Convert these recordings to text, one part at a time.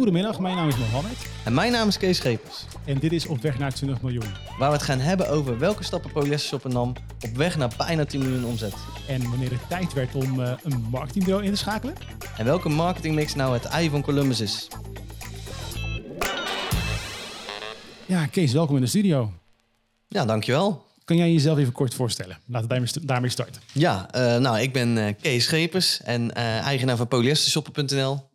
Goedemiddag, mijn naam is Mohammed En mijn naam is Kees Schepers. en dit is Op weg naar 20 miljoen. Waar we het gaan hebben over welke stappen Polyester nam op weg naar bijna 10 miljoen omzet. En wanneer het tijd werd om eh, een marketingbureau in te schakelen. En welke marketingmix nou het ei van Columbus is. Ja, Kees, welkom in de studio. Ja, dankjewel. Kan jij jezelf even kort voorstellen? Laten we daarmee st- daarmee starten. Ja, eh, nou, ik ben eh, Kees Schepers en eigenaar van polyestershopper.nl.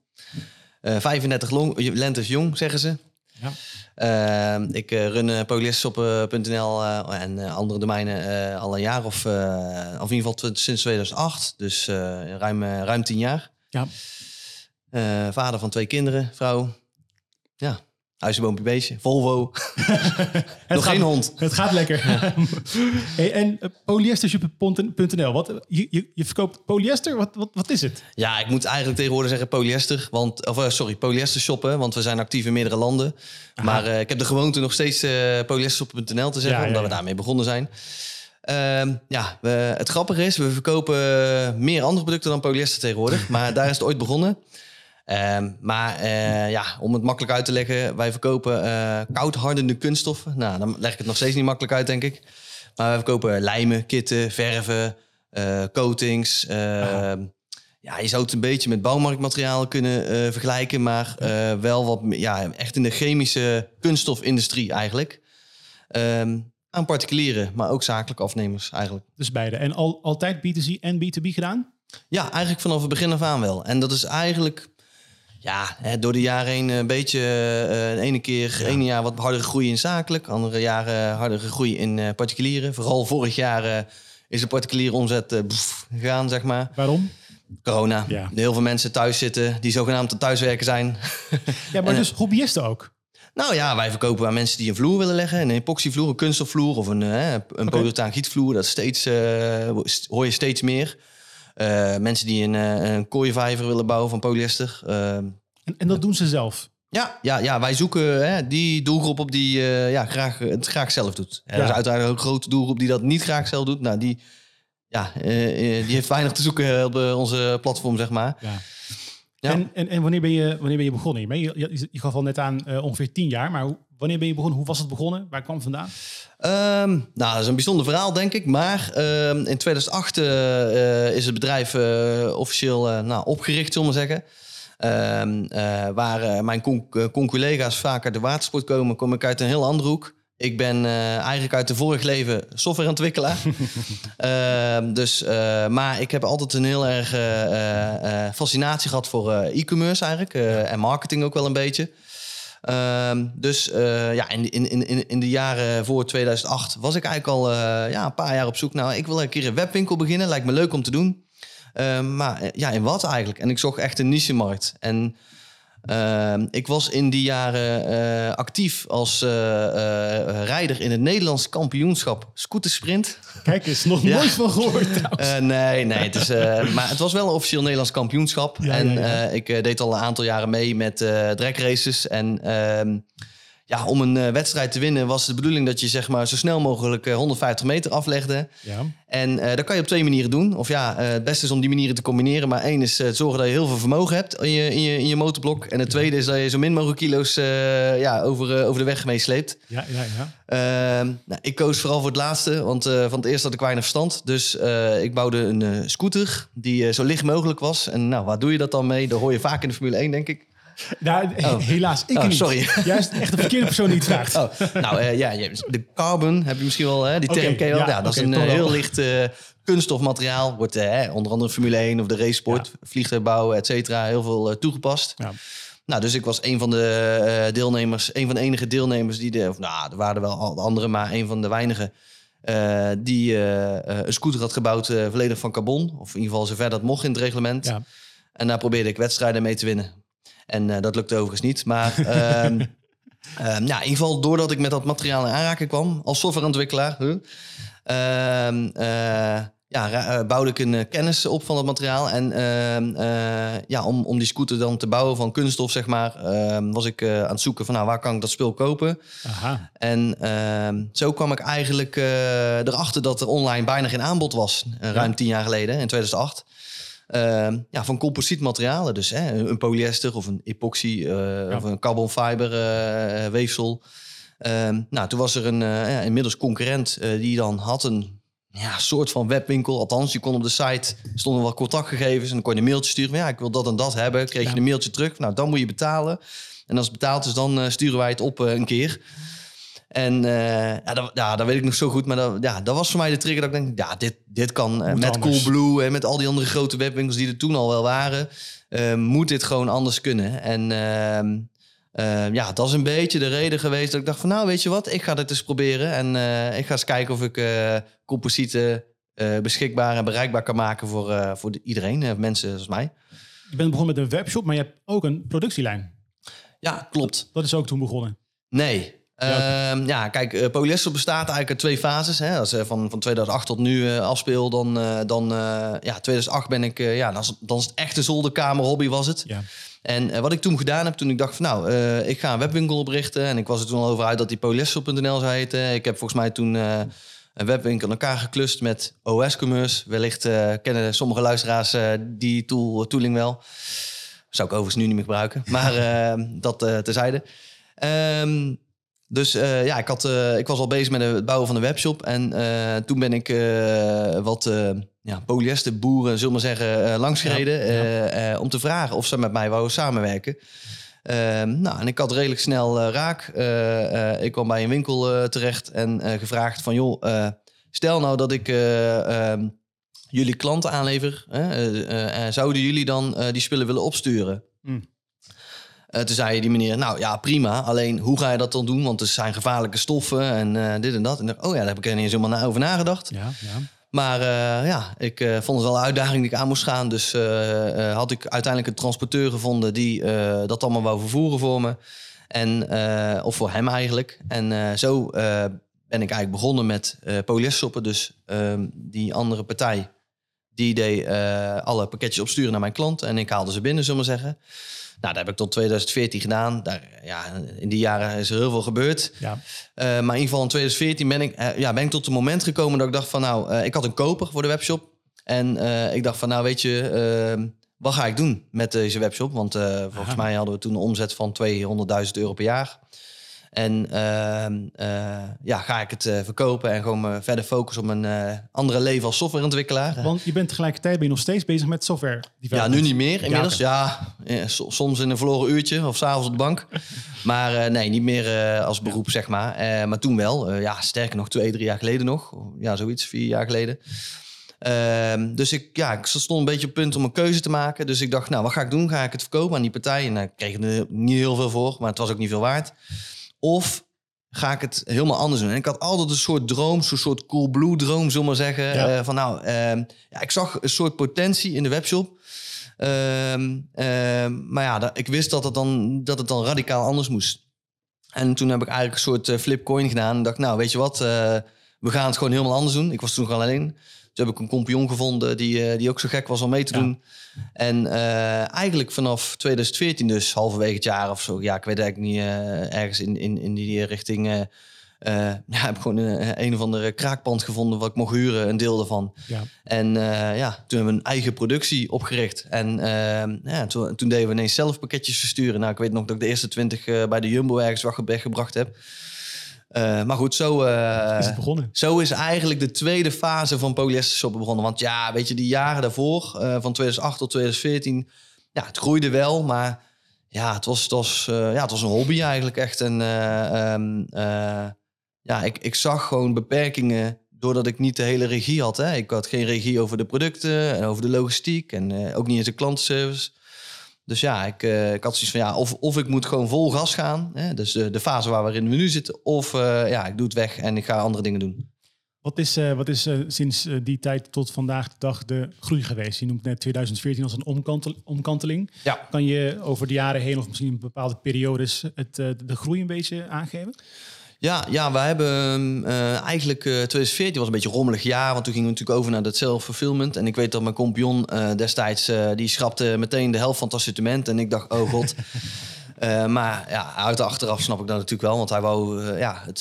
Eh 35 long, lentes jong, zeggen ze. Ja. Eh, ik eh, run uh, eh, en eh, andere domeinen eh, al een jaar of, eh, of in ieder geval sinds 2008. Dus eh, ruim, eh, ruim 10 jaar. Ja. Eh, vader van twee kinderen, vrouw. Ja, huisje, boompje, beestje. Volvo. Nog gaat- geen hond. Het gaat lekker. hey, en uh, polyestershop.nl, wat, je, je, je verkoopt polyester? Wat, wat, wat is het? Ja, ik moet eigenlijk tegenwoordig zeggen polyester. Want, of, eh, sorry, polyester shoppen. Want we zijn actief in meerdere landen. Maar eh, ik heb de gewoonte nog steeds eh polyestershop.nl te zeggen. Ja, ja, omdat we daarmee begonnen zijn. Ehm, ja, we, het grappige is, we verkopen eh, meer andere producten dan polyester tegenwoordig. maar daar is het ooit begonnen. Ehm, maar eh, ja, om het makkelijk uit te leggen, wij verkopen eh koudhardende kunststoffen. Nou, dan leg ik het nog steeds niet makkelijk uit, denk ik. Maar wij verkopen lijmen, kitten, verven, eh, coatings. ehm, ja, je zou het een beetje met bouwmarktmaterialen kunnen vergelijken, maar wel wat ja, echt in de chemische kunststofindustrie eigenlijk. Ehm, aan particulieren, maar ook zakelijke afnemers eigenlijk. Dus beide. En al, altijd B2C en B2B gedaan? Ja, eigenlijk vanaf het begin af aan wel. En dat is eigenlijk ja, hè, door de jaren heen een beetje... eh de ene keer, ene jaar wat hardere groei in zakelijk. Andere jaren hardere groei in eh, particulieren. Vooral vorig jaar eh, is de particuliere omzet eh, pff, gegaan, zeg maar. Waarom? Corona. Ja. Heel veel mensen thuis zitten die zogenaamd aan thuiswerken zijn. Ja, maar En, dus hobbyisten ook. nou ja, wij verkopen aan mensen die een vloer willen leggen. Een epoxyvloer, een kunststofvloer of een, eh, een polyurethaan gietvloer. Dat is steeds, eh, hoor je steeds meer. Eh, mensen die een, eh, een kooienvijver willen bouwen van polyester. Eh, En, en dat doen ze zelf. ja, ja, ja, wij zoeken hè, die doelgroep op die eh, ja, graag, het graag zelf doet. Er Ja. is uiteraard ook een grote doelgroep die dat niet graag zelf doet. Nou, die, ja, eh, eh, die heeft weinig te zoeken op eh, onze platform, zeg maar. Ja. Ja. En, en, en wanneer, ben je, wanneer ben je begonnen? Je, je, je, je gaf al net aan eh, ongeveer tien jaar, maar hoe, wanneer ben je begonnen? Hoe was het begonnen? Waar kwam het vandaan? Ehm, nou, dat is een bijzonder verhaal, denk ik. Maar ehm, in 2008 eh, eh, is het bedrijf eh, officieel eh, nou, opgericht, zullen we zeggen. Ehm, eh, waar eh, mijn eh, con-collega's vaak uit de watersport komen, kom ik uit een heel andere hoek. Ik ben eigenlijk uit de vorig leven softwareontwikkelaar. Ehm, dus, maar ik heb altijd een heel erg fascinatie gehad voor e-commerce eigenlijk. en marketing ook wel een beetje. Ehm, dus ja, in, in, in, in de jaren voor 2008 was ik eigenlijk al ja, een paar jaar op zoek. Nou, ik wil een keer een webwinkel beginnen. Lijkt me leuk om te doen. Ehm, maar eh, ja, in wat eigenlijk? En ik zocht echt een niche-markt. En ehm, ik was in die jaren eh, actief als eh, eh, rijder in het Nederlands kampioenschap scootersprint. Kijk eens, nog Ja. nooit van gehoord trouwens. Eh, nee, nee. Het is, eh, maar het was wel een officieel Nederlands kampioenschap. Ja, en ja, eh, ik eh, deed al een aantal jaren mee met eh races. En ehm, ja, om een eh, wedstrijd te winnen was de bedoeling dat je zeg maar, zo snel mogelijk eh, 150 meter aflegde. ja. En eh, dat kan je op twee manieren doen. Of ja, eh, het beste is om die manieren te combineren. Maar één is eh, zorgen dat je heel veel vermogen hebt in je, in je, in je motorblok. En het tweede is dat je zo min mogelijk kilo's eh, ja, over, eh, over de weg meesleept. Ja, ja, ja. Ehm, nou, ik koos vooral voor het laatste, want eh, van het eerste had ik weinig verstand. Dus eh, ik bouwde een eh, scooter die eh, zo licht mogelijk was. En nou, waar doe je dat dan mee? Dat hoor je vaak in de Formule 1, denk ik. Nou, Oh. helaas, ik Oh, niet. sorry. Juist echt de verkeerde persoon die het vraagt. Oh, nou eh, ja, de carbon heb je misschien wel, hè, die term ken je wel. ja, Ja, dat is een eh, heel licht eh, kunststofmateriaal. Wordt onder andere Formule 1 of de racesport, vliegtuigbouw, et cetera, heel veel toegepast. Ja. Nou, dus ik was een van de deelnemers, een van de enige deelnemers die de, of nou, er waren er wel andere, maar een van de weinigen die een scooter had gebouwd, volledig van carbon. Of in ieder geval zover dat mocht in het reglement. Ja. En daar probeerde ik wedstrijden mee te winnen. En eh, dat lukte overigens niet. Maar ehm, ehm, ja, in ieder geval doordat ik met dat materiaal in aanraking kwam als softwareontwikkelaar, huh, ehm, eh, ja, eh, bouwde ik een kennis op van dat materiaal. En ja, om, om die scooter dan te bouwen van kunststof, zeg maar, was ik aan het zoeken van nou, waar kan ik dat spul kopen. Aha. En zo kwam ik eigenlijk erachter dat er online bijna geen aanbod was, ruim tien jaar geleden, in 2008. Ehm, ja, van composietmaterialen. Dus hè, een polyester of een epoxy of een carbon fiber weefsel. Ehm, nou, toen was er een ja, inmiddels concurrent die dan had een ja, soort van webwinkel. Althans, je kon op de site, stonden wel contactgegevens... en dan kon je een mailtje sturen van... ja, ik wil dat en dat hebben. Kreeg je een mailtje terug. Nou, dan moet je betalen. En als het betaald is, dan uh, sturen wij het op uh, een keer. En uh, ja, dat, ja, dat weet ik nog zo goed. Maar dat, ja, dat was voor mij de trigger dat ik denk... ja, dit, dit kan met Coolblue en met al die andere grote webwinkels... die er toen al wel waren... moet dit gewoon anders kunnen. En ehm, uh, ja, dat is een beetje de reden geweest dat ik dacht van nou weet je wat, ik ga dit eens proberen. En uh, ik ga eens kijken of ik uh, composieten beschikbaar en bereikbaar kan maken voor, voor iedereen, mensen zoals mij. Je bent begonnen met een webshop, maar je hebt ook een productielijn. Ja, klopt. Dat is ook toen begonnen? Nee. Ja, ehm, ja kijk, polyester bestaat eigenlijk uit twee fases. Hè. Als van, van 2008 tot nu afspeel, dan, dan ja, 2008 ben ik, ja, dan is, dan is het echte zolderkamer was het. Ja. En uh, wat ik toen gedaan heb, toen ik dacht van nou, uh, ik ga een webwinkel oprichten. En ik was er toen al over uit dat die polyester.nl zou heten. Ik heb volgens mij toen uh, een webwinkel in elkaar geklust met OS Commerce. Wellicht kennen sommige luisteraars die tool, tooling wel. Zou ik overigens nu niet meer gebruiken. Maar dat terzijde. Um, dus uh, ja, ik, had, uh, ik was al bezig met het bouwen van de webshop. En uh, toen ben ik wat ja, polyesterboeren, zullen we zeggen, langsgereden. Ja, om te vragen of ze met mij wouden samenwerken. Ehm, nou, en ik had redelijk snel raak. ik kwam bij een winkel terecht en gevraagd van... joh, stel nou dat ik ehm, jullie klanten aanlever. zouden jullie dan die spullen willen opsturen? Mm. Uh, toen zei die meneer, nou ja, prima. Alleen hoe ga je dat dan doen? Want er zijn gevaarlijke stoffen en uh, dit en dat. En dacht, oh ja, daar heb ik er niet eens helemaal over nagedacht. Ja, ja. Maar uh, ja, ik vond het wel een uitdaging die ik aan moest gaan. Dus had ik uiteindelijk een transporteur gevonden die dat allemaal wou vervoeren voor me. En, of voor hem eigenlijk. En zo ben ik eigenlijk begonnen met polyestersoppen. Dus ehm, die andere partij, die deed alle pakketjes opsturen naar mijn klant. En ik haalde ze binnen, zullen we maar zeggen. Nou, dat heb ik tot 2014 gedaan. Daar, ja, in die jaren is er heel veel gebeurd. Ja. Uh, maar in ieder geval in 2014 ben ik, uh, ja, ben ik tot het moment gekomen dat ik dacht van... nou, uh, ik had een koper voor de webshop. En ik dacht van, nou weet je, ehm, wat ga ik doen met deze webshop? Want volgens mij hadden we toen een omzet van 200.000 euro per jaar. En ehm, eh, ja, ga ik het uh, verkopen en gewoon me verder focussen op een uh, andere leven als softwareontwikkelaar. Want je bent tegelijkertijd ben je nog steeds bezig met software. Ja, nu niet meer inmiddels. Ja, ja soms in een verloren uurtje of s'avonds op de bank. maar nee, niet meer als beroep, zeg maar. maar toen wel. ja, sterker nog, twee, drie jaar geleden nog. Ja, zoiets, vier jaar geleden. Ehm, dus ik, ja, ik stond een beetje op punt om een keuze te maken. Dus ik dacht, nou, wat ga ik doen? Ga ik het verkopen aan die partij? En daar kreeg ik er niet heel veel voor, maar het was ook niet veel waard. Of ga ik het helemaal anders doen? En ik had altijd een soort droom, zo'n soort cool blue droom, zullen maar zeggen. Eh, van nou, ehm, ja, ik zag een soort potentie in de webshop. Ehm, ehm, maar ja, ik wist dat het, dan, dat het dan radicaal anders moest. En toen heb ik eigenlijk een soort uh, flipcoin gedaan. En dacht, nou, weet je wat, uh, we gaan het gewoon helemaal anders doen. Ik was toen gewoon alleen. Toen heb ik een compagnon gevonden die, uh, die ook zo gek was om mee te doen. En uh, eigenlijk vanaf 2014, dus halverwege het jaar of zo, ja, ik weet eigenlijk niet, uh, ergens in, in, in die richting, ja, heb ik gewoon een, een of andere kraakpand gevonden wat ik mocht huren, een deel daarvan. Ja. En ja, toen hebben we een eigen productie opgericht. En ja, toen, toen deden we ineens zelf pakketjes versturen. Nou, ik weet nog dat ik de eerste twintig bij de Jumbo ergens weggebracht heb. Uh, maar goed, zo, uh, is het begonnen. zo is eigenlijk de tweede fase van polyester shoppen begonnen. Want ja, weet je, die jaren daarvoor, uh, van 2008 tot 2014, ja, het groeide wel, maar ja, het was, het was, ja, het was een hobby eigenlijk echt. En um, ja, ik, ik zag gewoon beperkingen doordat ik niet de hele regie had. Hè. Ik had geen regie over de producten en over de logistiek en ook niet eens de klantenservice. Dus ja, ik, uh, ik had zoiets van ja, of, of ik moet gewoon vol gas gaan. Hè? Dus de, de fase waar we nu zitten. Of uh, ja, ik doe het weg en ik ga andere dingen doen. Wat is, uh, wat is sinds die tijd tot vandaag de dag de groei geweest? Je noemt net 2014 als een omkantel, omkanteling. Ja. Kan je over de jaren heen of misschien bepaalde periodes het, de groei een beetje aangeven? Ja, ja we hebben uh, eigenlijk uh, 2014 was een beetje een rommelig jaar, want toen gingen we natuurlijk over naar dat self-fulfillment. En ik weet dat mijn compagnon uh, destijds, die schrapte meteen de helft van het assortiment. En ik dacht, oh god. maar ja, uit de achteraf snap ik dat natuurlijk wel, want hij wou ja, het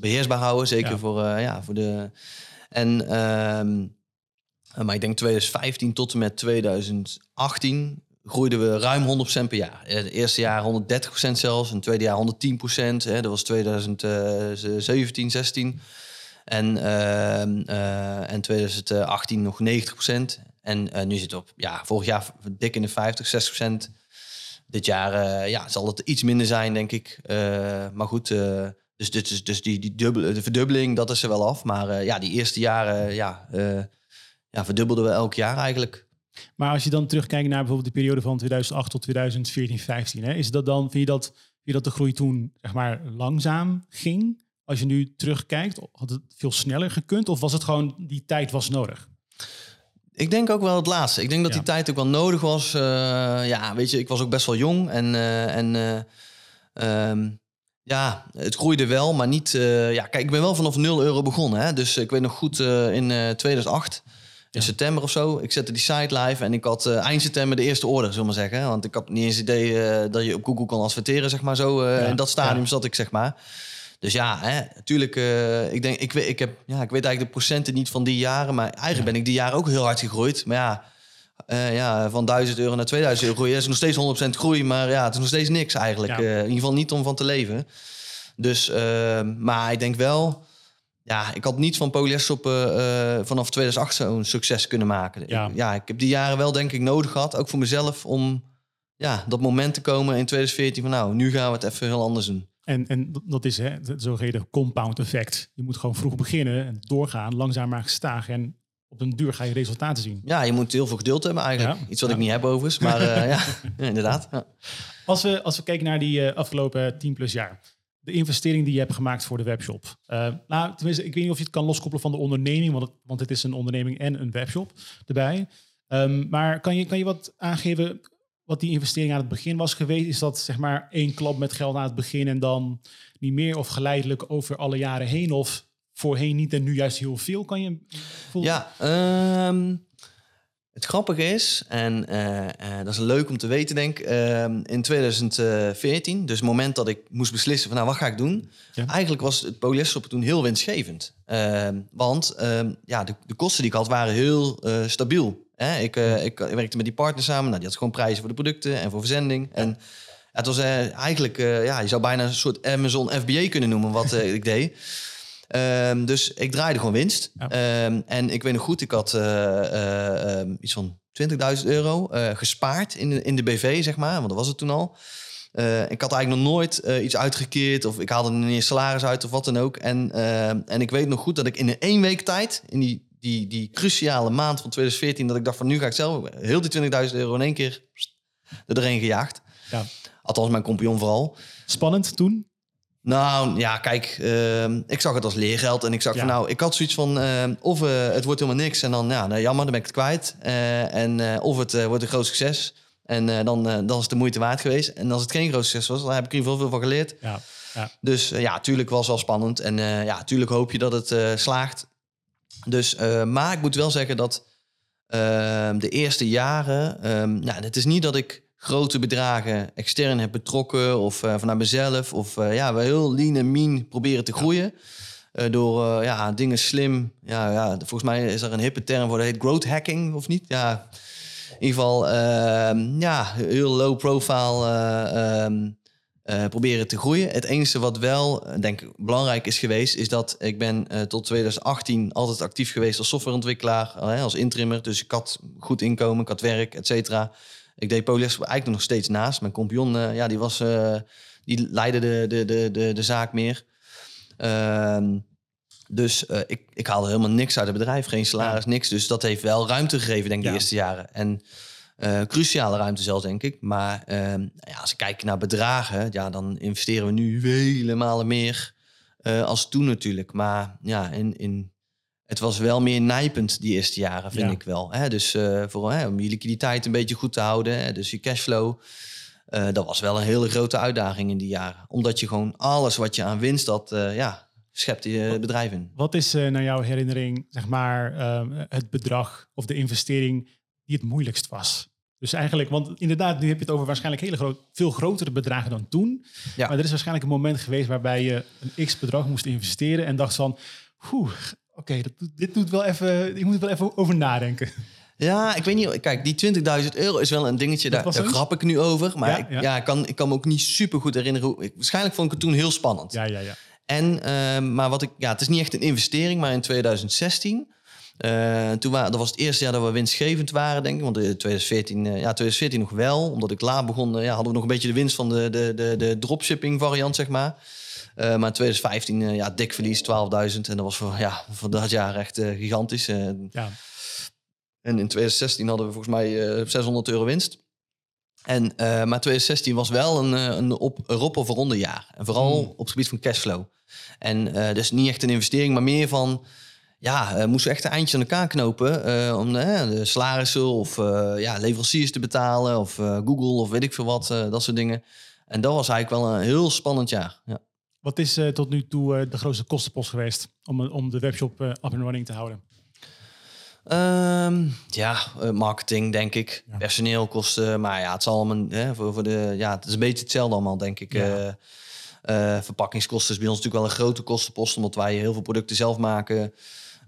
beheersbaar houden, zeker voor, ja, voor de... En... Ehm, maar ik denk 2015 tot en met 2018 groeiden we ruim 100% per jaar. Het eerste jaar 130% zelfs, het tweede jaar 110%. Hè, dat was 2017, 16. En, uh, uh, en 2018 nog 90%. En uh, nu zit het op, ja, vorig jaar dik in de 50, 60%. Dit jaar uh, ja, zal het iets minder zijn, denk ik. Uh, maar goed, dus, dus, dus die, die dubbele, verdubbeling, dat is er wel af. Maar ja, die eerste jaren, ja, ja, verdubbelden we elk jaar eigenlijk. Maar als je dan terugkijkt naar bijvoorbeeld de periode van 2008 tot 2014, 15, hè, is dat dan, vind je dat, vind je dat de groei toen zeg maar langzaam ging? Als je nu terugkijkt, had het veel sneller gekund of was het gewoon die tijd was nodig? Ik denk ook wel het laatste. Ik denk dat die tijd ook wel nodig was. Uh, ja, weet je, ik was ook best wel jong en, uh, en uh, um, ja, het groeide wel, maar niet. ja, kijk, ik ben wel vanaf 0 euro begonnen. Hè? Dus ik weet nog goed in 2008 in september of zo. Ik zette die site live en ik had uh, eind september de eerste order, zullen we maar zeggen. Want ik had niet eens idee uh, dat je op Google kan adverteren, zeg maar zo. Uh, in dat stadium zat ik, zeg maar. Dus ja, hè, natuurlijk, ik denk, ik weet, ik, heb, ja, ik weet eigenlijk de procenten niet van die jaren, maar eigenlijk ben ik die jaren ook heel hard gegroeid. Maar ja, ja van 1000 euro naar 2000 euro groeien is nog steeds 100% groei, maar ja, het is nog steeds niks eigenlijk. in ieder geval niet om van te leven. Dus, maar ik denk wel ja, ik had niet van polyestersoppen uh, vanaf 2008 zo'n succes kunnen maken. Ja. Ik, ja, ik heb die jaren wel denk ik nodig gehad, ook voor mezelf, om ja, dat moment te komen in 2014 van nou, nu gaan we het even heel anders doen. En, en dat is hè, het zogeheten compound effect. Je moet gewoon vroeg beginnen en doorgaan, langzaam maar gestaag. En op een duur ga je resultaten zien. Ja, je moet heel veel geduld hebben eigenlijk. Iets wat ik niet heb overigens, maar uh, ja, inderdaad. Als, we, als we kijken naar die uh, afgelopen 10 plus jaar de investering die je hebt gemaakt voor de webshop. Uh, nou, tenminste, ik weet niet of je het kan loskoppelen van de onderneming, want het, want het is een onderneming en een webshop erbij. Um, maar kan je, kan je wat aangeven wat die investering aan het begin was geweest? Is dat zeg maar één klap met geld aan het begin en dan niet meer of geleidelijk over alle jaren heen? Of voorheen niet en nu juist heel veel? Kan je voelen? Ja, um, het grappige is, en uh, uh, dat is leuk om te weten, denk ik. Uh, in 2014, dus het moment dat ik moest beslissen van nou, wat ga ik doen? Ja. Eigenlijk was het polyestersoppen toen heel winstgevend. Ehm, want ehm, ja, de, de, kosten die ik had waren heel eh, stabiel. Hè? Ik, ik, werkte met die partner samen. Nou, die had gewoon prijzen voor de producten en voor verzending. Ja. En het was eigenlijk, ja, je zou bijna een soort Amazon FBA kunnen noemen wat ik deed. Um, dus ik draaide gewoon winst. Um, en ik weet nog goed, ik had uh, uh, um, iets van 20.000 euro uh, gespaard in de, in de BV, zeg maar. Want dat was het toen al. ik had eigenlijk nog nooit iets uitgekeerd of ik haalde er eens salaris uit of wat dan ook. En, en ik weet nog goed dat ik in een één week tijd, in die, die, die cruciale maand van 2014, dat ik dacht van nu ga ik zelf heel die 20.000 euro in één keer er doorheen gejaagd. Ja. Althans, mijn compagnon vooral. Spannend toen? Nou ja, kijk, uh, ik zag het als leergeld. En ik zag van nou, ik had zoiets van uh, of uh, het wordt helemaal niks en dan ja, nou, jammer, dan ben ik het kwijt. Uh, en of het wordt een groot succes. En dan, dan is het de moeite waard geweest. En als het geen groot succes was, dan heb ik in ieder geval veel van geleerd. Ja. Ja. Dus ja, tuurlijk was het wel spannend. En ja, tuurlijk hoop je dat het slaagt. Dus, maar ik moet wel zeggen dat ehm, de eerste jaren, um, nou, het is niet dat ik grote bedragen extern heb betrokken of uh, vanuit mezelf. Of uh, ja, we heel lean en mean proberen te groeien. Uh, door ja, dingen slim. Ja, ja, volgens mij is er een hippe term voor, dat heet growth hacking of niet? Ja, in ieder geval ehm, ja, heel low profile um, proberen te groeien. Het enige wat wel, denk ik, belangrijk is geweest, is dat ik ben tot 2018 altijd actief geweest als softwareontwikkelaar, als intrimmer. Dus ik had goed inkomen, ik had werk, et cetera. Ik deed polyester eigenlijk nog steeds naast. Mijn compagnon, uh, ja, die, was, uh, die leidde de, de, de, de, de zaak meer. Uh, dus uh, ik, ik haalde helemaal niks uit het bedrijf. Geen salaris, niks. Dus dat heeft wel ruimte gegeven, denk ik, de eerste jaren. En cruciale ruimte zelfs, denk ik. Maar ehm, ja, als ik kijk naar bedragen, ja, dan investeren we nu vele malen meer als toen natuurlijk. Maar ja, in, in het was wel meer nijpend die eerste jaren, vind ik wel. Hè? Dus uh, voor, hè, om je liquiditeit een beetje goed te houden, hè? dus je cashflow. Uh, dat was wel een hele grote uitdaging in die jaren. Omdat je gewoon alles wat je aan winst had, uh, ja, schept je bedrijf in. Wat is naar jouw herinnering, zeg maar, het bedrag of de investering die het moeilijkst was? Dus eigenlijk, want inderdaad, nu heb je het over waarschijnlijk hele groot, veel grotere bedragen dan toen. Ja. Maar er is waarschijnlijk een moment geweest waarbij je een x bedrag moest investeren en dacht van, Oeh, Oké, dit doet wel even. Ik moet er wel even over nadenken. Ja, ik weet niet. Kijk, die 20.000 euro is wel een dingetje. Daar, daar grap ik nu over. Maar ik, ja. ik, kan, ik kan me ook niet super goed herinneren. Ik, waarschijnlijk vond ik het toen heel spannend. Ja, ja, ja. En, uh, maar wat ik, ja, het is niet echt een investering, maar in 2016. Uh, toen waren, dat was het eerste jaar dat we winstgevend waren, denk ik. Want in 2014, uh, ja, 2014 nog wel. Omdat ik laat begon, ja, hadden we nog een beetje de winst van de, de, de, de dropshipping variant, zeg maar. Uh, maar in 2015, ja, dik verlies, 12.000. En dat was voor, ja, voor dat jaar echt gigantisch. ja. En in 2016 hadden we volgens mij 600 euro winst. En, maar 2016 was wel een, een op, erop of ronde jaar. En vooral hmm. op het gebied van cashflow. En dus niet echt een investering, maar meer van ja, uh, moesten echt een eindje aan elkaar knopen uh, om de salarissen of uh, ja, leveranciers te betalen of Google of weet ik veel wat, dat soort dingen. En dat was eigenlijk wel een heel spannend jaar. Ja. Wat is tot nu toe de grootste kostenpost geweest om, om de webshop up and running te houden? Um, ja, marketing denk ik. Ja. Personeel kosten, maar ja, het zal allemaal hè, voor, voor de ja, het is een beetje hetzelfde allemaal denk ik. Ja. verpakkingskosten is bij ons natuurlijk wel een grote kostenpost, omdat wij heel veel producten zelf maken.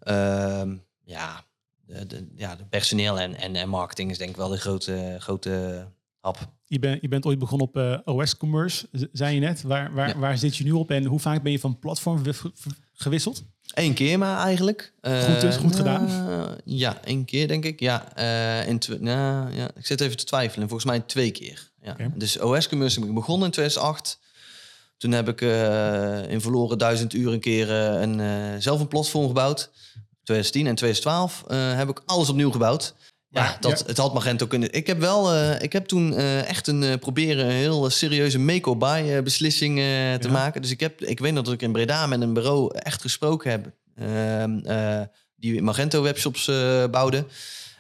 Ehm, ja, de, de, ja, de personeel en, en, en, marketing is denk ik wel de grote, grote hap. Je, ben, je bent ooit begonnen op uh, eh, OS Commerce, zei je net. Waar, waar, waar zit je nu op en hoe vaak ben je van platform gewisseld? Eén keer maar eigenlijk. Goed, dus, goed gedaan. Uh, ja, één keer denk ik. Ja, in nou, ja, ik zit even te twijfelen. Volgens mij twee keer. Ja. Dus OS Commerce heb ik begonnen in 2008. Toen heb ik in verloren duizend uur een keer een, zelf een platform gebouwd. 2010 en 2012 heb ik alles opnieuw gebouwd. Ja, dat, het had Magento kunnen. Ik heb wel, ik heb toen echt een proberen een heel serieuze make-or-buy beslissing te ja. maken. Dus ik heb, ik weet nog dat ik in Breda met een bureau echt gesproken heb. Ehm, die Magento webshops bouwden.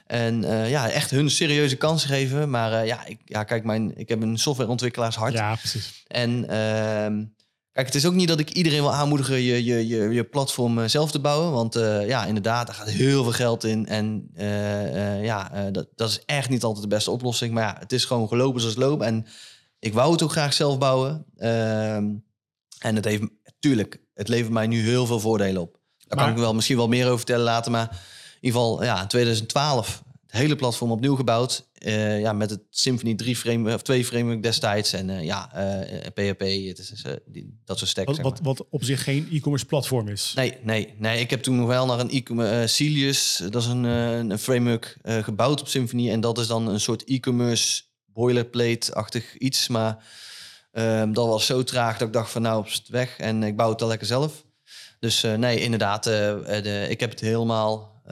En ja, echt hun serieuze kansen geven. Maar ja, ik, ja, kijk, mijn, ik heb een softwareontwikkelaars hart. Ja, precies. En uh, kijk, het is ook niet dat ik iedereen wil aanmoedigen je, je, je, je platform eh, zelf te bouwen. Want ja, inderdaad, daar gaat heel veel geld in. En ja, dat, dat is echt niet altijd de beste oplossing. Maar ja, het is gewoon gelopen zoals het loopt. En ik wou het ook graag zelf bouwen. Ehm, en het heeft, tuurlijk, het levert mij nu heel veel voordelen op. Daar kan ik wel misschien wel meer over vertellen later. Maar in ieder geval, ja, in 2012 het hele platform opnieuw gebouwd. Uh, ja, met het Symfony 3 framework of 2 framework destijds. En uh, ja, uh, PHP, het is, die, dat soort stacks. Wat, wat, wat, op zich geen e-commerce platform is. Nee, nee, nee. Ik heb toen nog wel naar een e-commerce Cilius, dat is een, een framework gebouwd op Symfony. En dat is dan een soort e-commerce boilerplate-achtig iets. Maar ehm, dat was zo traag dat ik dacht van nou, op het weg. En ik bouw het al lekker zelf. Dus nee, inderdaad, de, ik heb het helemaal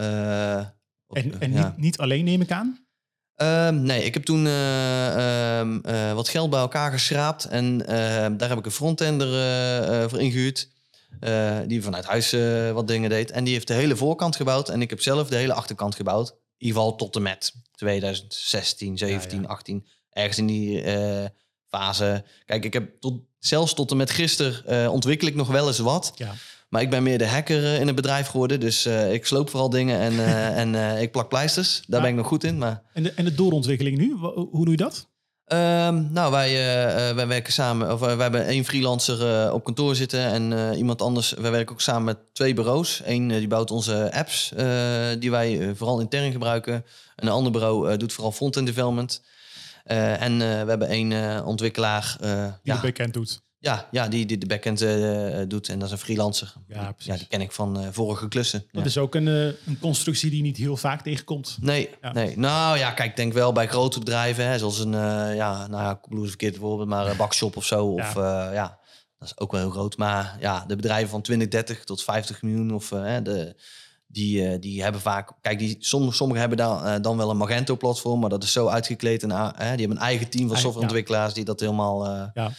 en, en niet, niet, alleen neem ik aan? Um, nee, ik heb toen uh, um, uh, wat geld bij elkaar geschraapt. En ehm, daar heb ik een frontender voor ingehuurd. die vanuit huis wat dingen deed. En die heeft de hele voorkant gebouwd. En ik heb zelf de hele achterkant gebouwd. In ieder geval tot en met 2016, 17, ja, ja. 18. Ergens in die fase. Kijk, ik heb tot, zelfs tot en met gisteren ontwikkel ik nog wel eens wat. Ja. Maar ik ben meer de hacker eh, in het bedrijf geworden. Dus uh, ik sloop vooral dingen en, uh, en uh, ik plak pleisters. Daar ben ik nog goed in. Maar... En, de, en de doorontwikkeling nu? Hoe doe je dat? Um, nou, wij, wij werken samen, of wij hebben één freelancer op kantoor zitten en iemand anders. Wij werken ook samen met twee bureaus. Eén die bouwt onze apps, die wij vooral intern gebruiken. En een ander bureau doet vooral front-end development. en we hebben één ontwikkelaar. die ja, de backend doet. Ja, ja die, die de backend uh, doet. En dat is een freelancer. Ja, precies. Ja, die ken ik van uh, vorige klussen. Dat ja. is ook een, uh, een constructie die niet heel vaak tegenkomt. Nee, ja. nee. Nou ja, kijk, denk wel bij grote bedrijven. Hè, zoals een, ja, nou ja, Blues verkeerd bijvoorbeeld, maar een bakshop of zo. Of ja. ja, dat is ook wel heel groot. Maar ja, de bedrijven van 20, 30 tot 50 miljoen of de... Die, die hebben vaak, kijk, die, sommige, sommigen hebben dan, dan wel een Magento-platform, maar dat is zo uitgekleed. En, die hebben een eigen team van softwareontwikkelaars die dat helemaal. ja.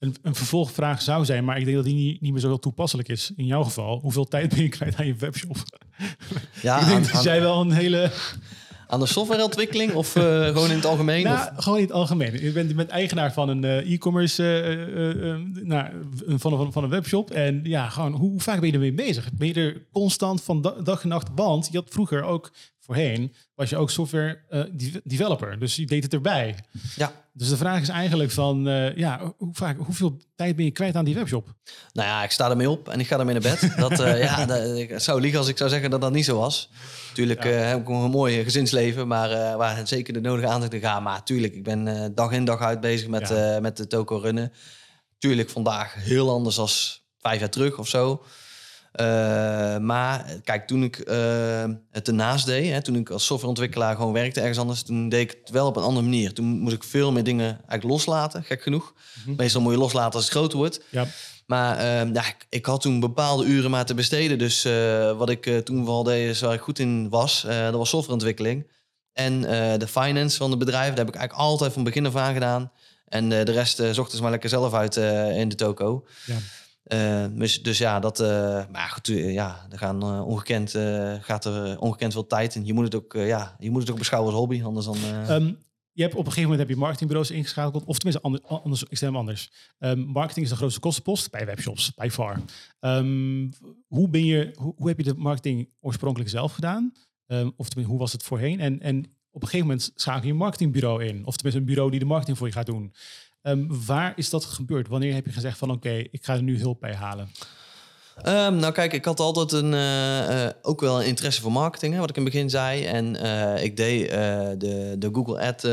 Een, een, vervolgvraag zou zijn, maar ik denk dat die niet, niet meer zo heel toepasselijk is. In jouw geval, hoeveel tijd ben je kwijt aan je webshop? Ja, ik denk aan, dat jij wel een hele... Aan de softwareontwikkeling of uh, gewoon in het algemeen? Nou, gewoon in het algemeen. Je bent, je bent eigenaar van een uh, e-commerce, uh, nou, van, van, van een webshop. En ja, gewoon, hoe, hoe, vaak ben je ermee bezig? Ben je er constant van dag en nacht? Want je had vroeger ook voorheen was je ook software developer. Dus je deed het erbij. Ja. Dus de vraag is eigenlijk van, ja, hoe vaak, hoeveel tijd ben je kwijt aan die webshop? Nou ja, ik sta ermee op en ik ga ermee naar bed. Dat, ja, dat, ik zou liegen als ik zou zeggen dat dat niet zo was. Natuurlijk heb ik een mooi gezinsleven, maar waar zeker de nodige aandacht in gaan. Maar tuurlijk, ik ben dag in dag uit bezig met, met de toko runnen. Tuurlijk vandaag heel anders als vijf jaar terug of zo. Uh, maar kijk, toen ik uh, het ernaast deed, hè, toen ik als softwareontwikkelaar gewoon werkte ergens anders, toen deed ik het wel op een andere manier. Toen moest ik veel meer dingen eigenlijk loslaten, gek genoeg. Mm Meestal moet je loslaten als het groter wordt. Ja. Maar uh, ja, ik, ik, had toen bepaalde uren maar te besteden. Dus wat ik toen vooral deed, waar ik goed in was, dat was softwareontwikkeling. En de finance van het bedrijf, daar heb ik eigenlijk altijd van begin af aan gedaan. En de rest zocht ze maar lekker zelf uit in de toko. Ja. Uh, dus, dus ja, dat, uh, maar goed, uh, ja, er gaan ongekend, gaat er ongekend veel tijd in. Je moet het ook, ja, je moet het ook beschouwen als hobby, anders dan. Um, je hebt op een gegeven moment heb je marketingbureaus ingeschakeld, of tenminste anders, anders extreem anders. Um, marketing is de grootste kostenpost bij webshops, bij far. Um, hoe ben je, hoe, hoe, heb je de marketing oorspronkelijk zelf gedaan? of tenminste, hoe was het voorheen? En, en op een gegeven moment schakel je een marketingbureau in, of tenminste een bureau die de marketing voor je gaat doen. Um, waar is dat gebeurd? Wanneer heb je gezegd van oké, ik ga er nu hulp bij halen? Um, nou kijk, ik had altijd een, uh, uh, ook wel een interesse voor marketing, hè, wat ik in het begin zei. En uh, ik deed de, de Google Ad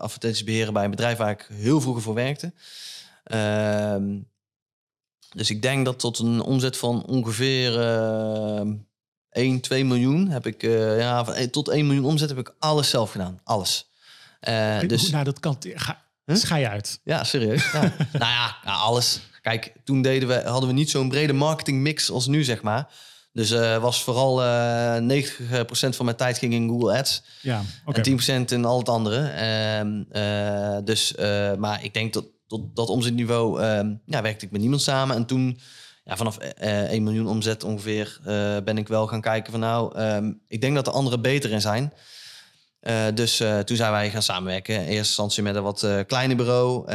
advertenties beheren bij een bedrijf waar ik heel vroeger voor werkte. Um, dus ik denk dat tot een omzet van ongeveer 1, 2 miljoen heb ik, ja, tot 1 miljoen omzet heb ik alles zelf gedaan. Alles. dus, nou, dat kan. Ga, Huh? Schij uit. Ja, serieus. Ja. nou ja, alles. Kijk, toen deden we, hadden we niet zo'n brede marketingmix als nu, zeg maar. Dus uh, was vooral uh, 90% van mijn tijd ging in Google Ads. Ja, okay. En 10% in al het andere. Uh, dus, eh, maar ik denk dat tot dat omzetniveau ehm, ja, werkte ik met niemand samen. En toen, ja, vanaf 1 miljoen omzet ongeveer, ben ik wel gaan kijken van nou, ehm, ik denk dat de anderen beter in zijn. Uh, dus uh, toen zijn wij gaan samenwerken. In eerste instantie met een wat uh, kleiner bureau.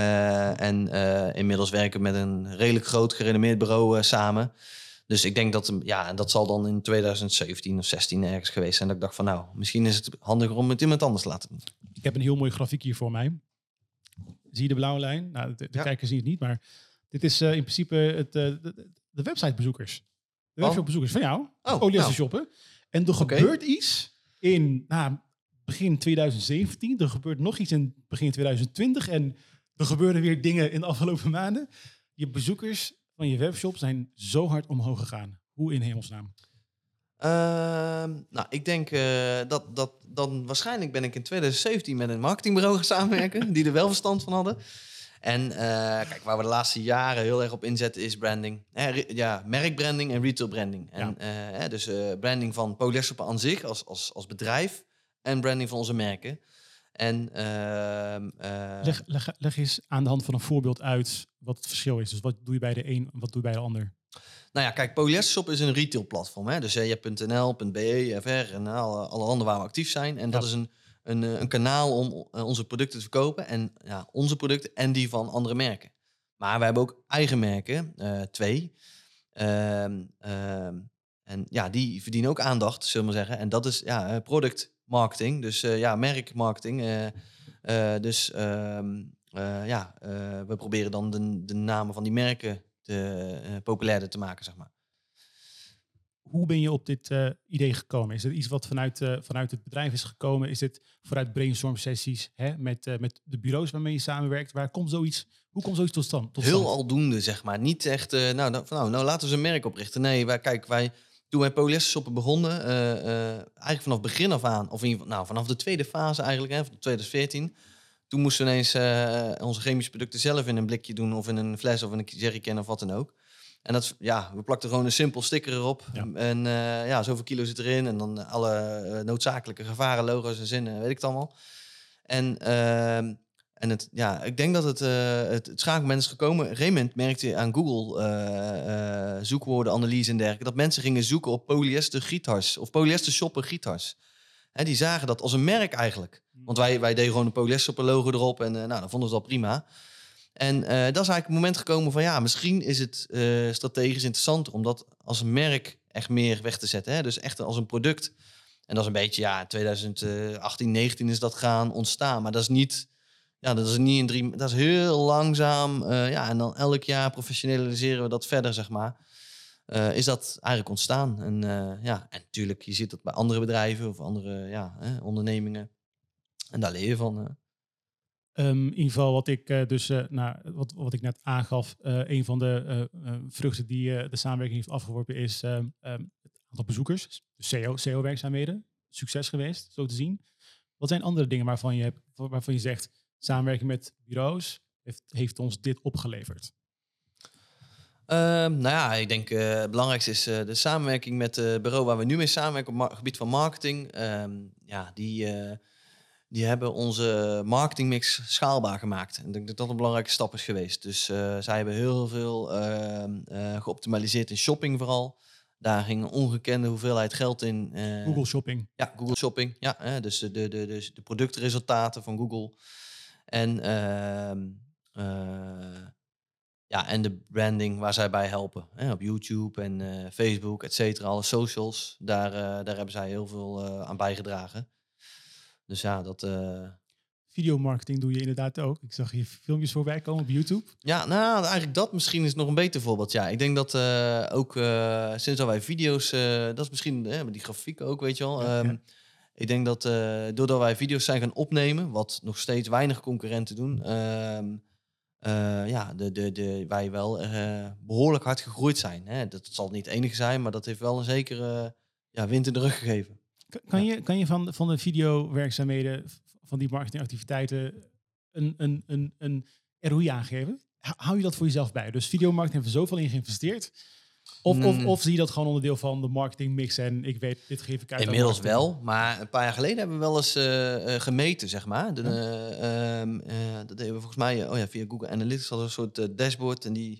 en inmiddels werken we met een redelijk groot gerenommeerd bureau samen. Dus ik denk dat, ja, dat zal dan in 2017 of 16 ergens geweest zijn. Dat ik dacht van nou, misschien is het handiger om met iemand anders te laten doen. Ik heb een heel mooi grafiek hier voor mij. Zie je de blauwe lijn? Nou, de, de ja. kijkers zien het niet, maar dit is in principe het, de, de websitebezoekers. De oh. webshopbezoekers van jou. Oh, nou. shoppen. En er okay. gebeurt iets in, nou, begin 2017. Er gebeurt nog iets in begin 2020. En er gebeurden weer dingen in de afgelopen maanden. Je bezoekers van je webshop zijn zo hard omhoog gegaan. Hoe in hemelsnaam? Uh, nou, ik denk uh, dat, dat dan waarschijnlijk ben ik in 2017 met een marketingbureau gaan samenwerken, die er wel verstand van hadden. En uh, kijk, waar we de laatste jaren heel erg op inzetten is branding. Eh, ja, merkbranding en retail branding. En, ja. dus branding van Poleshop aan zich als, als, als bedrijf en branding van onze merken. En, uh, leg, leg, leg eens aan de hand van een voorbeeld uit wat het verschil is. Dus wat doe je bij de een, wat doe je bij de ander? Nou ja, kijk, Polyester is een retail platform. Hè? Dus uh, je hebt .nl, .be, FR en alle, alle landen waar we actief zijn. En dat is een, een, eh, een kanaal om onze producten te verkopen. En ja, onze producten en die van andere merken. Maar we hebben ook eigen merken, uh, twee. Ehm, ehm, en ja, die verdienen ook aandacht, zullen we maar zeggen. En dat is ja, product marketing. Dus uh, ja, merkmarketing. Uh, uh, dus ehm, ja, we proberen dan de, de namen van die merken te, populairder te maken, zeg maar. Hoe ben je op dit idee gekomen? Is het iets wat vanuit, vanuit het bedrijf is gekomen? Is het vooruit brainstorm sessies hè, met, met de bureaus waarmee je samenwerkt? Waar komt zoiets, hoe komt zoiets tot stand? Tot Heel aldoende, zeg maar. Niet echt, nou, nou, nou, nou, laten we een merk oprichten. Nee, wij, kijk, wij toen wij polyestershoppen begonnen, uh, uh, eigenlijk vanaf begin af aan, of in, nou, vanaf de tweede fase eigenlijk, hè, 2014, toen moesten we ineens uh, onze chemische producten zelf in een blikje doen, of in een fles, of in een jerrycan, of wat dan ook. En dat, ja, we plakten gewoon een simpel sticker erop. En ja, zoveel kilo zit erin. En dan alle noodzakelijke gevaren, logo's en zinnen, weet ik het allemaal. En ehm, en het, ja, ik denk dat het, uh, het, het schakelmoment is gekomen. Op een gegeven moment merkte je aan Google uh, uh, zoekwoorden, analyse en dergelijke, dat mensen gingen zoeken op polyester gietars of polyester shoppen gietars. Hè, die zagen dat als een merk eigenlijk. Hmm. Want wij, wij deden gewoon een polyester logo erop en nou, dan vonden ze dat prima. En dat is eigenlijk het moment gekomen van ja, misschien is het strategisch interessanter om dat als een merk echt meer weg te zetten. Hè? Dus echt als een product En dat is een beetje, ja, in 2018, 19 is dat gaan ontstaan. Maar dat is niet, ja, dat is niet in drie, dat is heel langzaam. ja, en dan elk jaar professionaliseren we dat verder, zeg maar. is dat eigenlijk ontstaan. En ja, en natuurlijk, je ziet dat bij andere bedrijven of andere ja, ondernemingen. En daar leer je van. Um, in ieder geval wat ik dus, nou, wat, wat ik net aangaf, een van de vruchten die de samenwerking heeft afgeworpen is um, het aantal bezoekers. Dus SEO, SEO-werkzaamheden. Succes geweest, zo te zien. Wat zijn andere dingen waarvan je, hebt, waarvan je zegt, samenwerking met bureaus heeft, heeft ons dit opgeleverd? Ehm, nou ja, ik denk het belangrijkste is de samenwerking met het bureau waar we nu mee samenwerken op het gebied van marketing. ja, die die hebben onze marketingmix schaalbaar gemaakt. En ik denk dat dat een belangrijke stap is geweest. Dus uh, zij hebben heel veel uh, uh, geoptimaliseerd in shopping vooral. Daar ging een ongekende hoeveelheid geld in. Google Shopping. Ja, Google Shopping. Ja, dus de, de, de, de productresultaten van Google. En, ehm, ja, en de branding waar zij bij helpen. Hè, op YouTube en Facebook, et cetera. Alle socials. Daar, daar hebben zij heel veel aan bijgedragen. Dus ja, dat... Videomarketing doe je inderdaad ook. Ik zag je filmpjes voorbij komen op YouTube. Ja, nou eigenlijk dat misschien is nog een beter voorbeeld. Ja, ik denk dat ook sinds dat wij video's, dat is misschien die grafieken ook, weet je wel. Ja, um, Ik denk dat doordat wij video's zijn gaan opnemen, wat nog steeds weinig concurrenten doen, um, ja, de, de, de, wij wel behoorlijk hard gegroeid zijn. Hè. Dat zal niet het enige zijn, maar dat heeft wel een zekere ja, wind in de rug gegeven. Kan, je, kan je van, van de videowerkzaamheden, van die marketingactiviteiten, een, een, een, een ROI aangeven? Hou je dat voor jezelf bij? Dus videomarketing hebben we zoveel in geïnvesteerd. Of, of, mm. of zie je dat gewoon onderdeel van de marketingmix en ik weet, dit geef ik uit. Inmiddels wel, maar een paar jaar geleden hebben we wel eens uh, gemeten, zeg maar. De, uh, um, dat deden we volgens mij oh ja, via Google Analytics hadden een soort dashboard. En die, in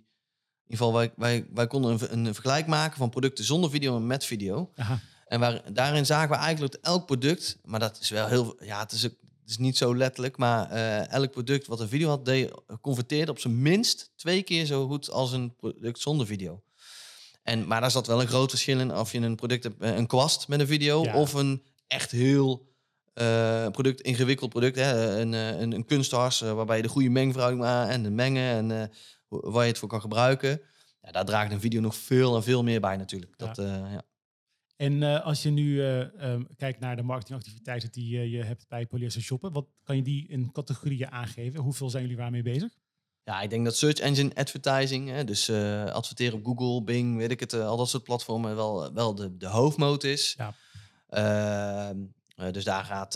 ieder geval, wij, wij, wij konden een, een vergelijk maken van producten zonder video en met video. Aha. En waar, daarin zagen we eigenlijk dat elk product, maar dat is wel heel, ja, het is, het is niet zo letterlijk, maar uh, elk product wat een video had, deed, converteerde op zijn minst twee keer zo goed als een product zonder video. En, maar daar zat wel een groot verschil in of je een product hebt, eh, een kwast met een video of een echt heel uh, product, ingewikkeld product, hè, een, een, een kunsthars waarbij je de goede mengverhouding aan en de mengen en waar je het voor kan gebruiken. Ja, daar draagt een video nog veel en veel meer bij natuurlijk. Dat, ja. En als je nu um, kijkt naar de marketingactiviteiten die je hebt bij Polyester Shoppen, wat kan je die in categorieën aangeven? Hoeveel zijn jullie waarmee bezig? Ja, ik denk dat search engine advertising, hè, dus adverteren op Google, Bing, weet ik het, al dat soort platformen, wel, wel de, de hoofdmoot is. Ja. Ehm, dus daar gaat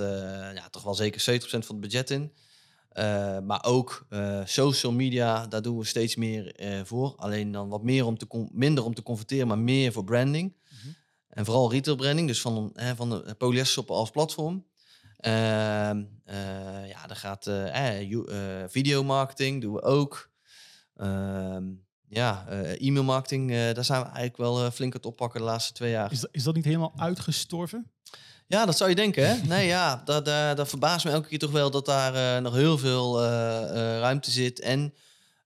ja, toch wel zeker 70% van het budget in. maar ook social media, daar doen we steeds meer voor. Alleen dan wat meer om te minder om te converteren, maar meer voor branding. En vooral retail branding, dus van, hè, van de polyester als platform. Uh, ja, daar gaat uh, uh, videomarketing doen we ook. Ehm, ja, e-mail marketing, daar zijn we eigenlijk wel flink aan het oppakken de laatste twee jaar. Is dat, is dat niet helemaal uitgestorven? Ja, dat zou je denken, hè? Nee, ja, dat, dat verbaast me elke keer toch wel dat daar nog heel veel ruimte zit. En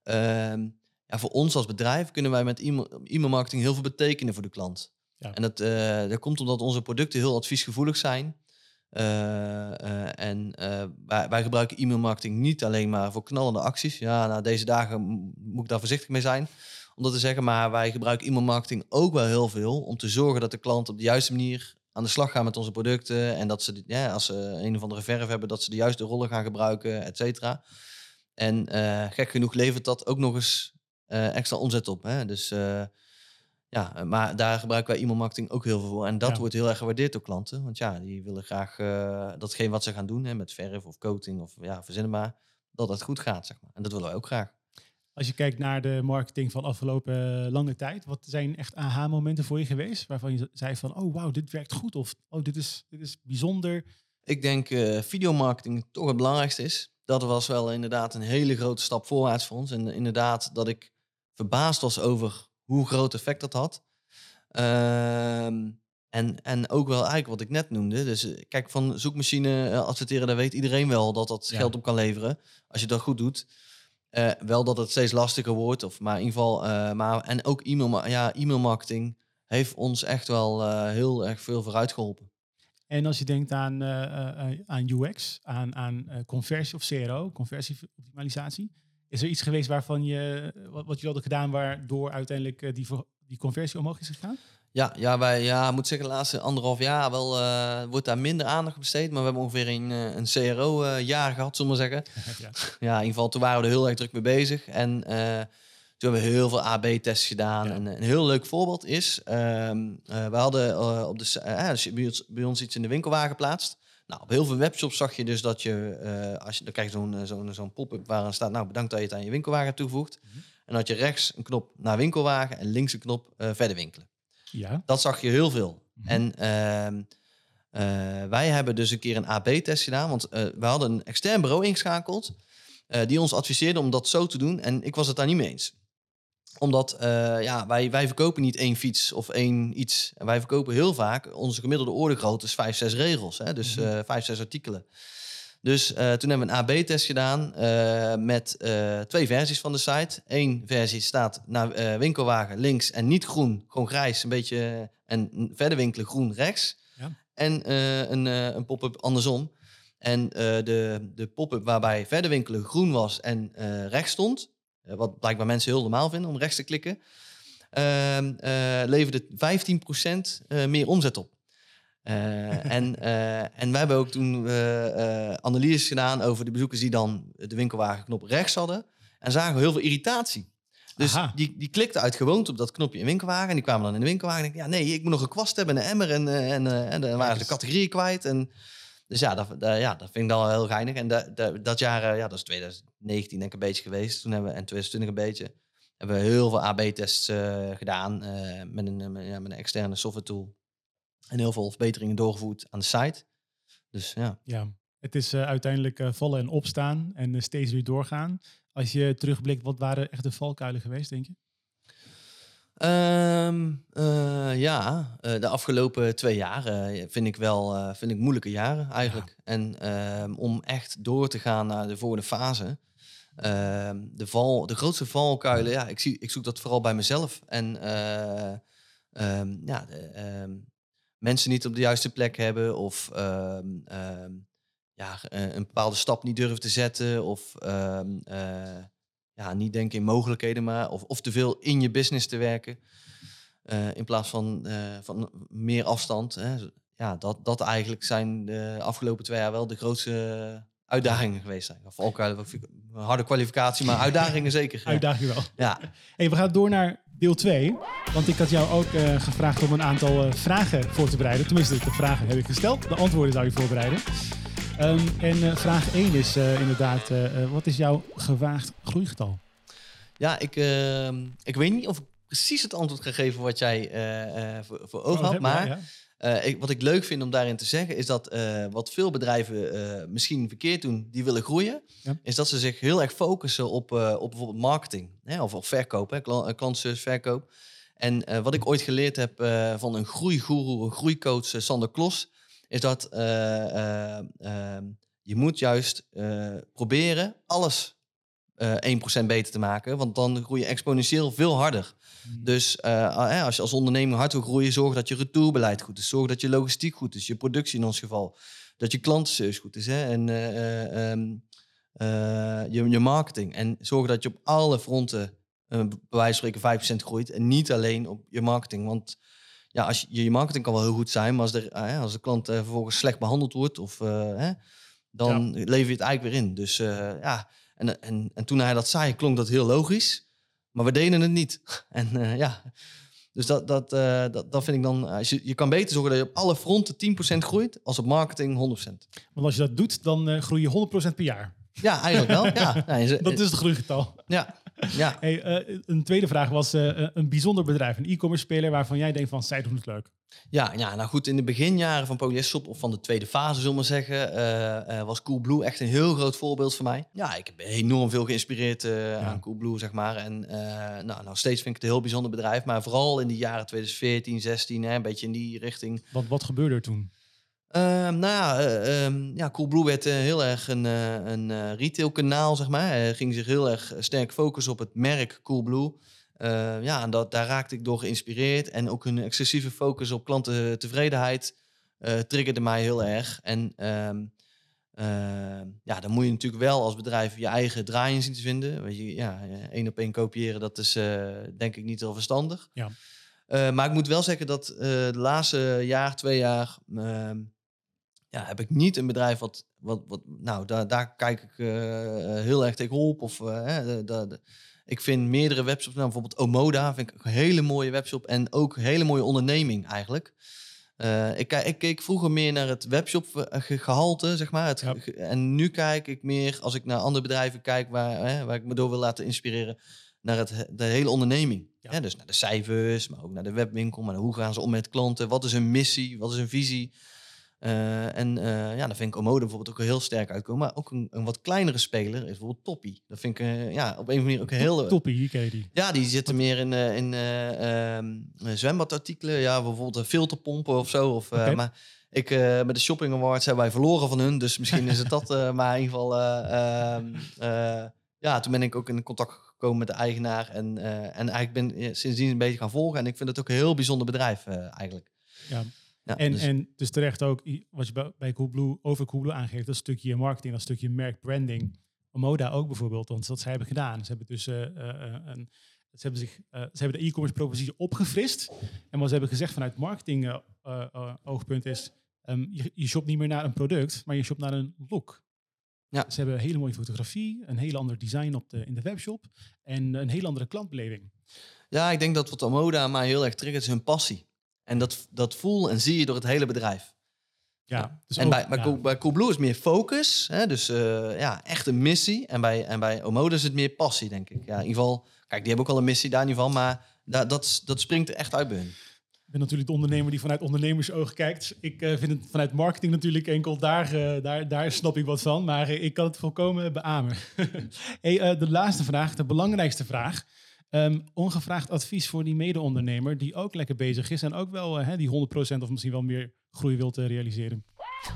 ehm, ja, voor ons als bedrijf kunnen wij met e-mail marketing heel veel betekenen voor de klant. En dat, dat komt omdat onze producten heel adviesgevoelig zijn. Uh, uh, en wij, wij, gebruiken e-mailmarketing niet alleen maar voor knallende acties. Ja, nou, deze dagen moet ik daar voorzichtig mee zijn om dat te zeggen. Maar wij gebruiken e-mailmarketing ook wel heel veel om te zorgen dat de klant op de juiste manier aan de slag gaat met onze producten. En dat ze, ja, als ze een of andere verf hebben, dat ze de juiste rollen gaan gebruiken, et cetera. En gek genoeg levert dat ook nog eens extra omzet op. Hè? Dus ja, eh, maar daar gebruiken wij e-mailmarketing ook heel veel voor. En dat wordt heel erg gewaardeerd door klanten. Want ja, die willen graag uh, datgene wat ze gaan doen, hè, met verf of coating of ja, verzinnen maar, dat het goed gaat, zeg maar. En dat willen wij ook graag. Als je kijkt naar de marketing van afgelopen eh, lange tijd, wat zijn echt aha-momenten voor je geweest? Waarvan je zei van, oh wauw, dit werkt goed of oh, dit is, dit is bijzonder. Ik denk uh, videomarketing toch het belangrijkste is. Dat was wel inderdaad een hele grote stap voorwaarts voor ons. En inderdaad dat ik verbaasd was over hoe groot effect dat had. Ehm, en, en ook wel eigenlijk wat ik net noemde. Dus eh, kijk, van zoekmachine uh, adverteren, daar weet iedereen wel dat dat geld op kan leveren. Als je dat goed doet. Uh, wel dat het steeds lastiger wordt. Of maar in ieder geval. maar, en ook e-mail, ja, e-mailmarketing heeft ons echt wel heel erg veel vooruit geholpen. En als je denkt aan, aan UX, aan, aan conversie of CRO, conversieoptimalisatie, is er iets geweest waarvan je, wat, wat je hadden gedaan, waardoor uiteindelijk die, die conversie omhoog is gegaan? Ja, ja, wij, ja, ik moet zeggen, de laatste anderhalf jaar wel, uh, wordt daar minder aandacht besteed. Maar we hebben ongeveer een, eh, een CRO-jaar uh, gehad, zullen we zeggen. ja. ja, in ieder geval, toen waren we er heel erg druk mee bezig. En uh, toen hebben we heel veel AB-tests gedaan. En een heel leuk voorbeeld is, ehm, we hadden op de, ons, bij ons, iets in de winkelwagen geplaatst. Nou, op heel veel webshops zag je dus dat je, als je dan krijg je zo'n zo'n zo'n pop-up waar staat, nou bedankt dat je het aan je winkelwagen. Mm -hmm. En dat je rechts een knop naar winkelwagen en links een knop verder winkelen. Ja. Dat zag je heel veel. Mhm. En uh, wij hebben dus een keer een AB-test gedaan, want we hadden een extern bureau ingeschakeld die ons adviseerde om dat zo te doen. En ik was het daar niet mee eens. Omdat ja, wij, wij verkopen niet één fiets of één iets. Wij verkopen heel vaak, onze gemiddelde ordergrootte is vijf, zes regels. Hè? Dus mm vijf, zes artikelen. Dus toen hebben we een AB-test gedaan met twee versies van de site. Eén versie staat naar winkelwagen links en niet groen, gewoon grijs, een beetje. en verder winkelen groen rechts. Ja. En een, een pop-up andersom. En de, de pop-up waarbij verder winkelen groen was en rechts stond, wat blijkbaar mensen heel normaal vinden om rechts te klikken, ehm, leverde 15% meer omzet op. En, en we hebben ook toen analyses gedaan over de bezoekers die dan de winkelwagenknop rechts hadden. En zagen we heel veel irritatie. Dus die, die klikten uit gewoonte op dat knopje in winkelwagen. En die kwamen dan in de winkelwagen en denken, ja nee, ik moet nog een kwast hebben en een emmer. En, en, en dan waren ze de categorieën kwijt. En, dus ja dat, ja, dat vind ik dan heel geinig. En dat, jaar, ja, dat is 2019 denk ik een beetje geweest. Toen hebben we, en 2020 een beetje, hebben we heel veel AB-tests gedaan met, een, met, ja, met een externe software tool en heel veel verbeteringen doorgevoerd aan de site. Dus ja. Ja, het is uiteindelijk vallen en opstaan en steeds weer doorgaan. Als je terugblikt, wat waren echt de valkuilen geweest, denk je? Um, ja, de afgelopen twee jaar vind ik wel vind ik moeilijke jaren eigenlijk. Ja. En ehm, om echt door te gaan naar de volgende fase. Ehm, de, val, de grootste valkuilen, ja, ik, zie, ik zoek dat vooral bij mezelf. En ja, de, mensen niet op de juiste plek hebben of ehm, ehm, ja, eh, een bepaalde stap niet durven te zetten of ehm, eh, ja, niet denken in mogelijkheden, maar of, of te veel in je business te werken uh, in plaats van, van meer afstand. Hè. Ja, dat, dat eigenlijk zijn de afgelopen twee jaar wel de grootste uitdagingen geweest zijn. Of ook een harde kwalificatie, maar uitdagingen zeker. Uitdagingen wel. Ja. Hey, we gaan door naar deel 2. Want ik had jou ook uh, gevraagd om een aantal vragen voor te bereiden. Tenminste, de vragen heb ik gesteld. De antwoorden zou je voorbereiden. Um, en uh, vraag 1 is inderdaad, wat is jouw gewaagd groeigetal? Ja, ik, ehm, ik weet niet of ik precies het antwoord ga geven wat jij voor, voor ogen had. Maar ja. Uh, ik, wat ik leuk vind om daarin te zeggen, is dat uh, wat veel bedrijven uh, misschien verkeerd doen, die willen groeien, ja. is dat ze zich heel erg focussen op, op bijvoorbeeld marketing hè, of, of verkoop, hè, klantservice, verkoop. En wat ik ooit geleerd heb van een groeigoeroe, een groeicoach, Sander Klos, is dat ehm, je moet juist proberen alles 1% beter te maken, want dan groei je exponentieel veel harder. Hmm. Dus uh, als je als ondernemer hard wil groeien, zorg dat je retourbeleid goed is. Zorg dat je logistiek goed is, je productie in ons geval. Dat je klantenservice goed is hè? en uh, um, je, je marketing. En zorg dat je op alle fronten, bij wijze van spreken, 5% groeit. En niet alleen op je marketing. Want ja, als je, je marketing kan wel heel goed zijn, maar als de, als de klant vervolgens slecht behandeld wordt, of, dan ja. lever je het eigenlijk weer in. Dus ja, en, en, en toen hij dat zei, klonk dat heel logisch. Maar we deden het niet. En ja, dus dat, dat, dat, dat vind ik dan... Als je, je kan beter zorgen dat je op alle fronten 10% groeit... als op marketing 100%. Want als je dat doet, dan groei je 100% per jaar. Ja, eigenlijk wel. ja. ja dat is het groeigetal. Ja. ja. Hey, uh, een tweede vraag was uh, een bijzonder bedrijf, een e-commerce speler waarvan jij denkt van zij doen het leuk. Ja, ja, nou goed, in de beginjaren van Polyester of van de tweede fase, zullen we maar zeggen, uh, was Coolblue echt een heel groot voorbeeld voor mij. Ja, ik heb enorm veel geïnspireerd ja. aan Coolblue, zeg maar. En nou, nou, steeds vind ik het een heel bijzonder bedrijf, maar vooral in de jaren 2014, 16, hè, een beetje in die richting. Wat, wat gebeurde er toen? Um, nou ja, uh, um, ja, Coolblue werd uh, heel erg een, uh, een retailkanaal, zeg maar. Hij ging zich heel erg sterk focussen op het merk Coolblue. ja, en dat, daar raakte ik door geïnspireerd. En ook een excessieve focus op klantentevredenheid triggerde mij heel erg. En ehm, ehm, ja, dan moet je natuurlijk wel als bedrijf je eigen draai zien te vinden. Weet je, ja, één op één kopiëren, dat is denk ik niet heel verstandig. Ja. maar ik moet wel zeggen dat de laatste jaar, twee jaar, ehm, ja, heb ik niet een bedrijf wat, wat, wat nou, daar, daar kijk ik heel erg tegenop. Of de, de, ik vind meerdere webshops, nou, bijvoorbeeld Omoda, vind ik een hele mooie webshop en ook een hele mooie onderneming eigenlijk. Uh, ik, ik keek vroeger meer naar het webshop eh, gehalte, zeg maar. Het, En nu kijk ik meer, als ik naar andere bedrijven kijk waar, hè, waar ik me door wil laten inspireren, naar het, de hele onderneming. Ja. dus naar de cijfers, maar ook naar de webwinkel. Maar hoe gaan ze om met klanten? Wat is hun missie? Wat is hun visie? Uh, en uh, ja, dan vind ik Omoda bijvoorbeeld ook heel sterk uitkomen. Maar ook een, een wat kleinere speler is bijvoorbeeld Toppie. Dat vind ik uh, ja, op een manier ook een heel... Toppie, die ken je die? Ja, die zitten meer in, in ehm, zwembadartikelen. Ja, bijvoorbeeld filterpompen of zo. Of, okay. Maar ik, met de Shopping Awards hebben wij verloren van hun. Dus misschien is het dat. maar in ieder geval... Ehm, ja, toen ben ik ook in contact gekomen met de eigenaar. En, en eigenlijk ben sindsdien een beetje gaan volgen. En ik vind het ook een heel bijzonder bedrijf eigenlijk. Ja. Ja, en, dus... en dus terecht ook, wat je bij Coolblue, over Coolblue aangeeft, dat stukje marketing, dat stukje merkbranding. Moda ook bijvoorbeeld, want wat zij hebben gedaan. Ze hebben dus uh, een, ze hebben, zich, uh, ze hebben de e-commerce propositie opgefrist. En wat ze hebben gezegd vanuit marketing oogpunt is, um, je, je shopt niet meer naar een product, maar je shopt naar een look. Ja. Ze hebben een hele mooie fotografie, een heel ander design op de, in de webshop en een heel andere klantbeleving. Ja, ik denk dat wat Omoda maar heel erg triggert is hun passie. En dat, dat voel en zie je door het hele bedrijf. Ja, dus en bij, bij, ja. bij Coolblue is meer focus, hè, dus uh, ja, echt een missie. En bij, en bij Omoda is het meer passie, denk ik. Ja, in ieder geval, kijk, die hebben ook al een missie daar in ieder geval, maar da, dat, dat springt er echt uit bij hun. Ik ben natuurlijk de ondernemer die vanuit ondernemersoog kijkt. Ik uh, vind het vanuit marketing natuurlijk enkel, daar, uh, daar, daar snap ik wat van, maar ik kan het volkomen beamen. hey, de laatste vraag, de belangrijkste vraag. Um, ongevraagd advies voor die mede-ondernemer die ook lekker bezig is en ook wel uh, die 100% of misschien wel meer groei wil te realiseren.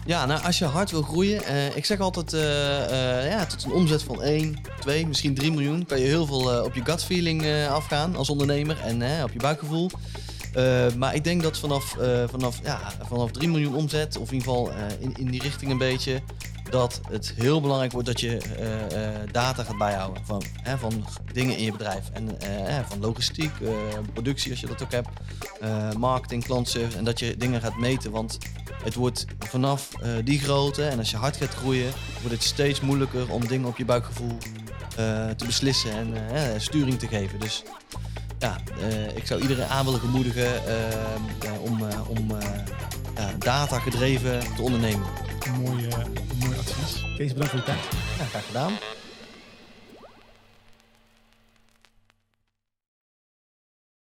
Ja, nou als je hard wil groeien, uh, ik zeg altijd uh, ja, tot een omzet van 1, 2, misschien 3 miljoen, kan je heel veel op je gut feeling afgaan als ondernemer en op je buikgevoel. maar ik denk dat vanaf, vanaf, ja, vanaf 3 miljoen omzet, of in ieder geval in, in die richting een beetje, dat het heel belangrijk wordt dat je uh, data gaat bijhouden van, hè, van dingen in je bedrijf. En uh, van logistiek, productie als je dat ook hebt, marketing, klantservice. En dat je dingen gaat meten. Want het wordt vanaf die grootte en als je hard gaat groeien, wordt het steeds moeilijker om dingen op je buikgevoel te beslissen en sturing te geven. Dus ja, ik zou iedereen aan willen gemoedigen om, om data gedreven te ondernemen. Mooi, mooi advies. Kees, bedankt voor je tijd. Ja, graag gedaan.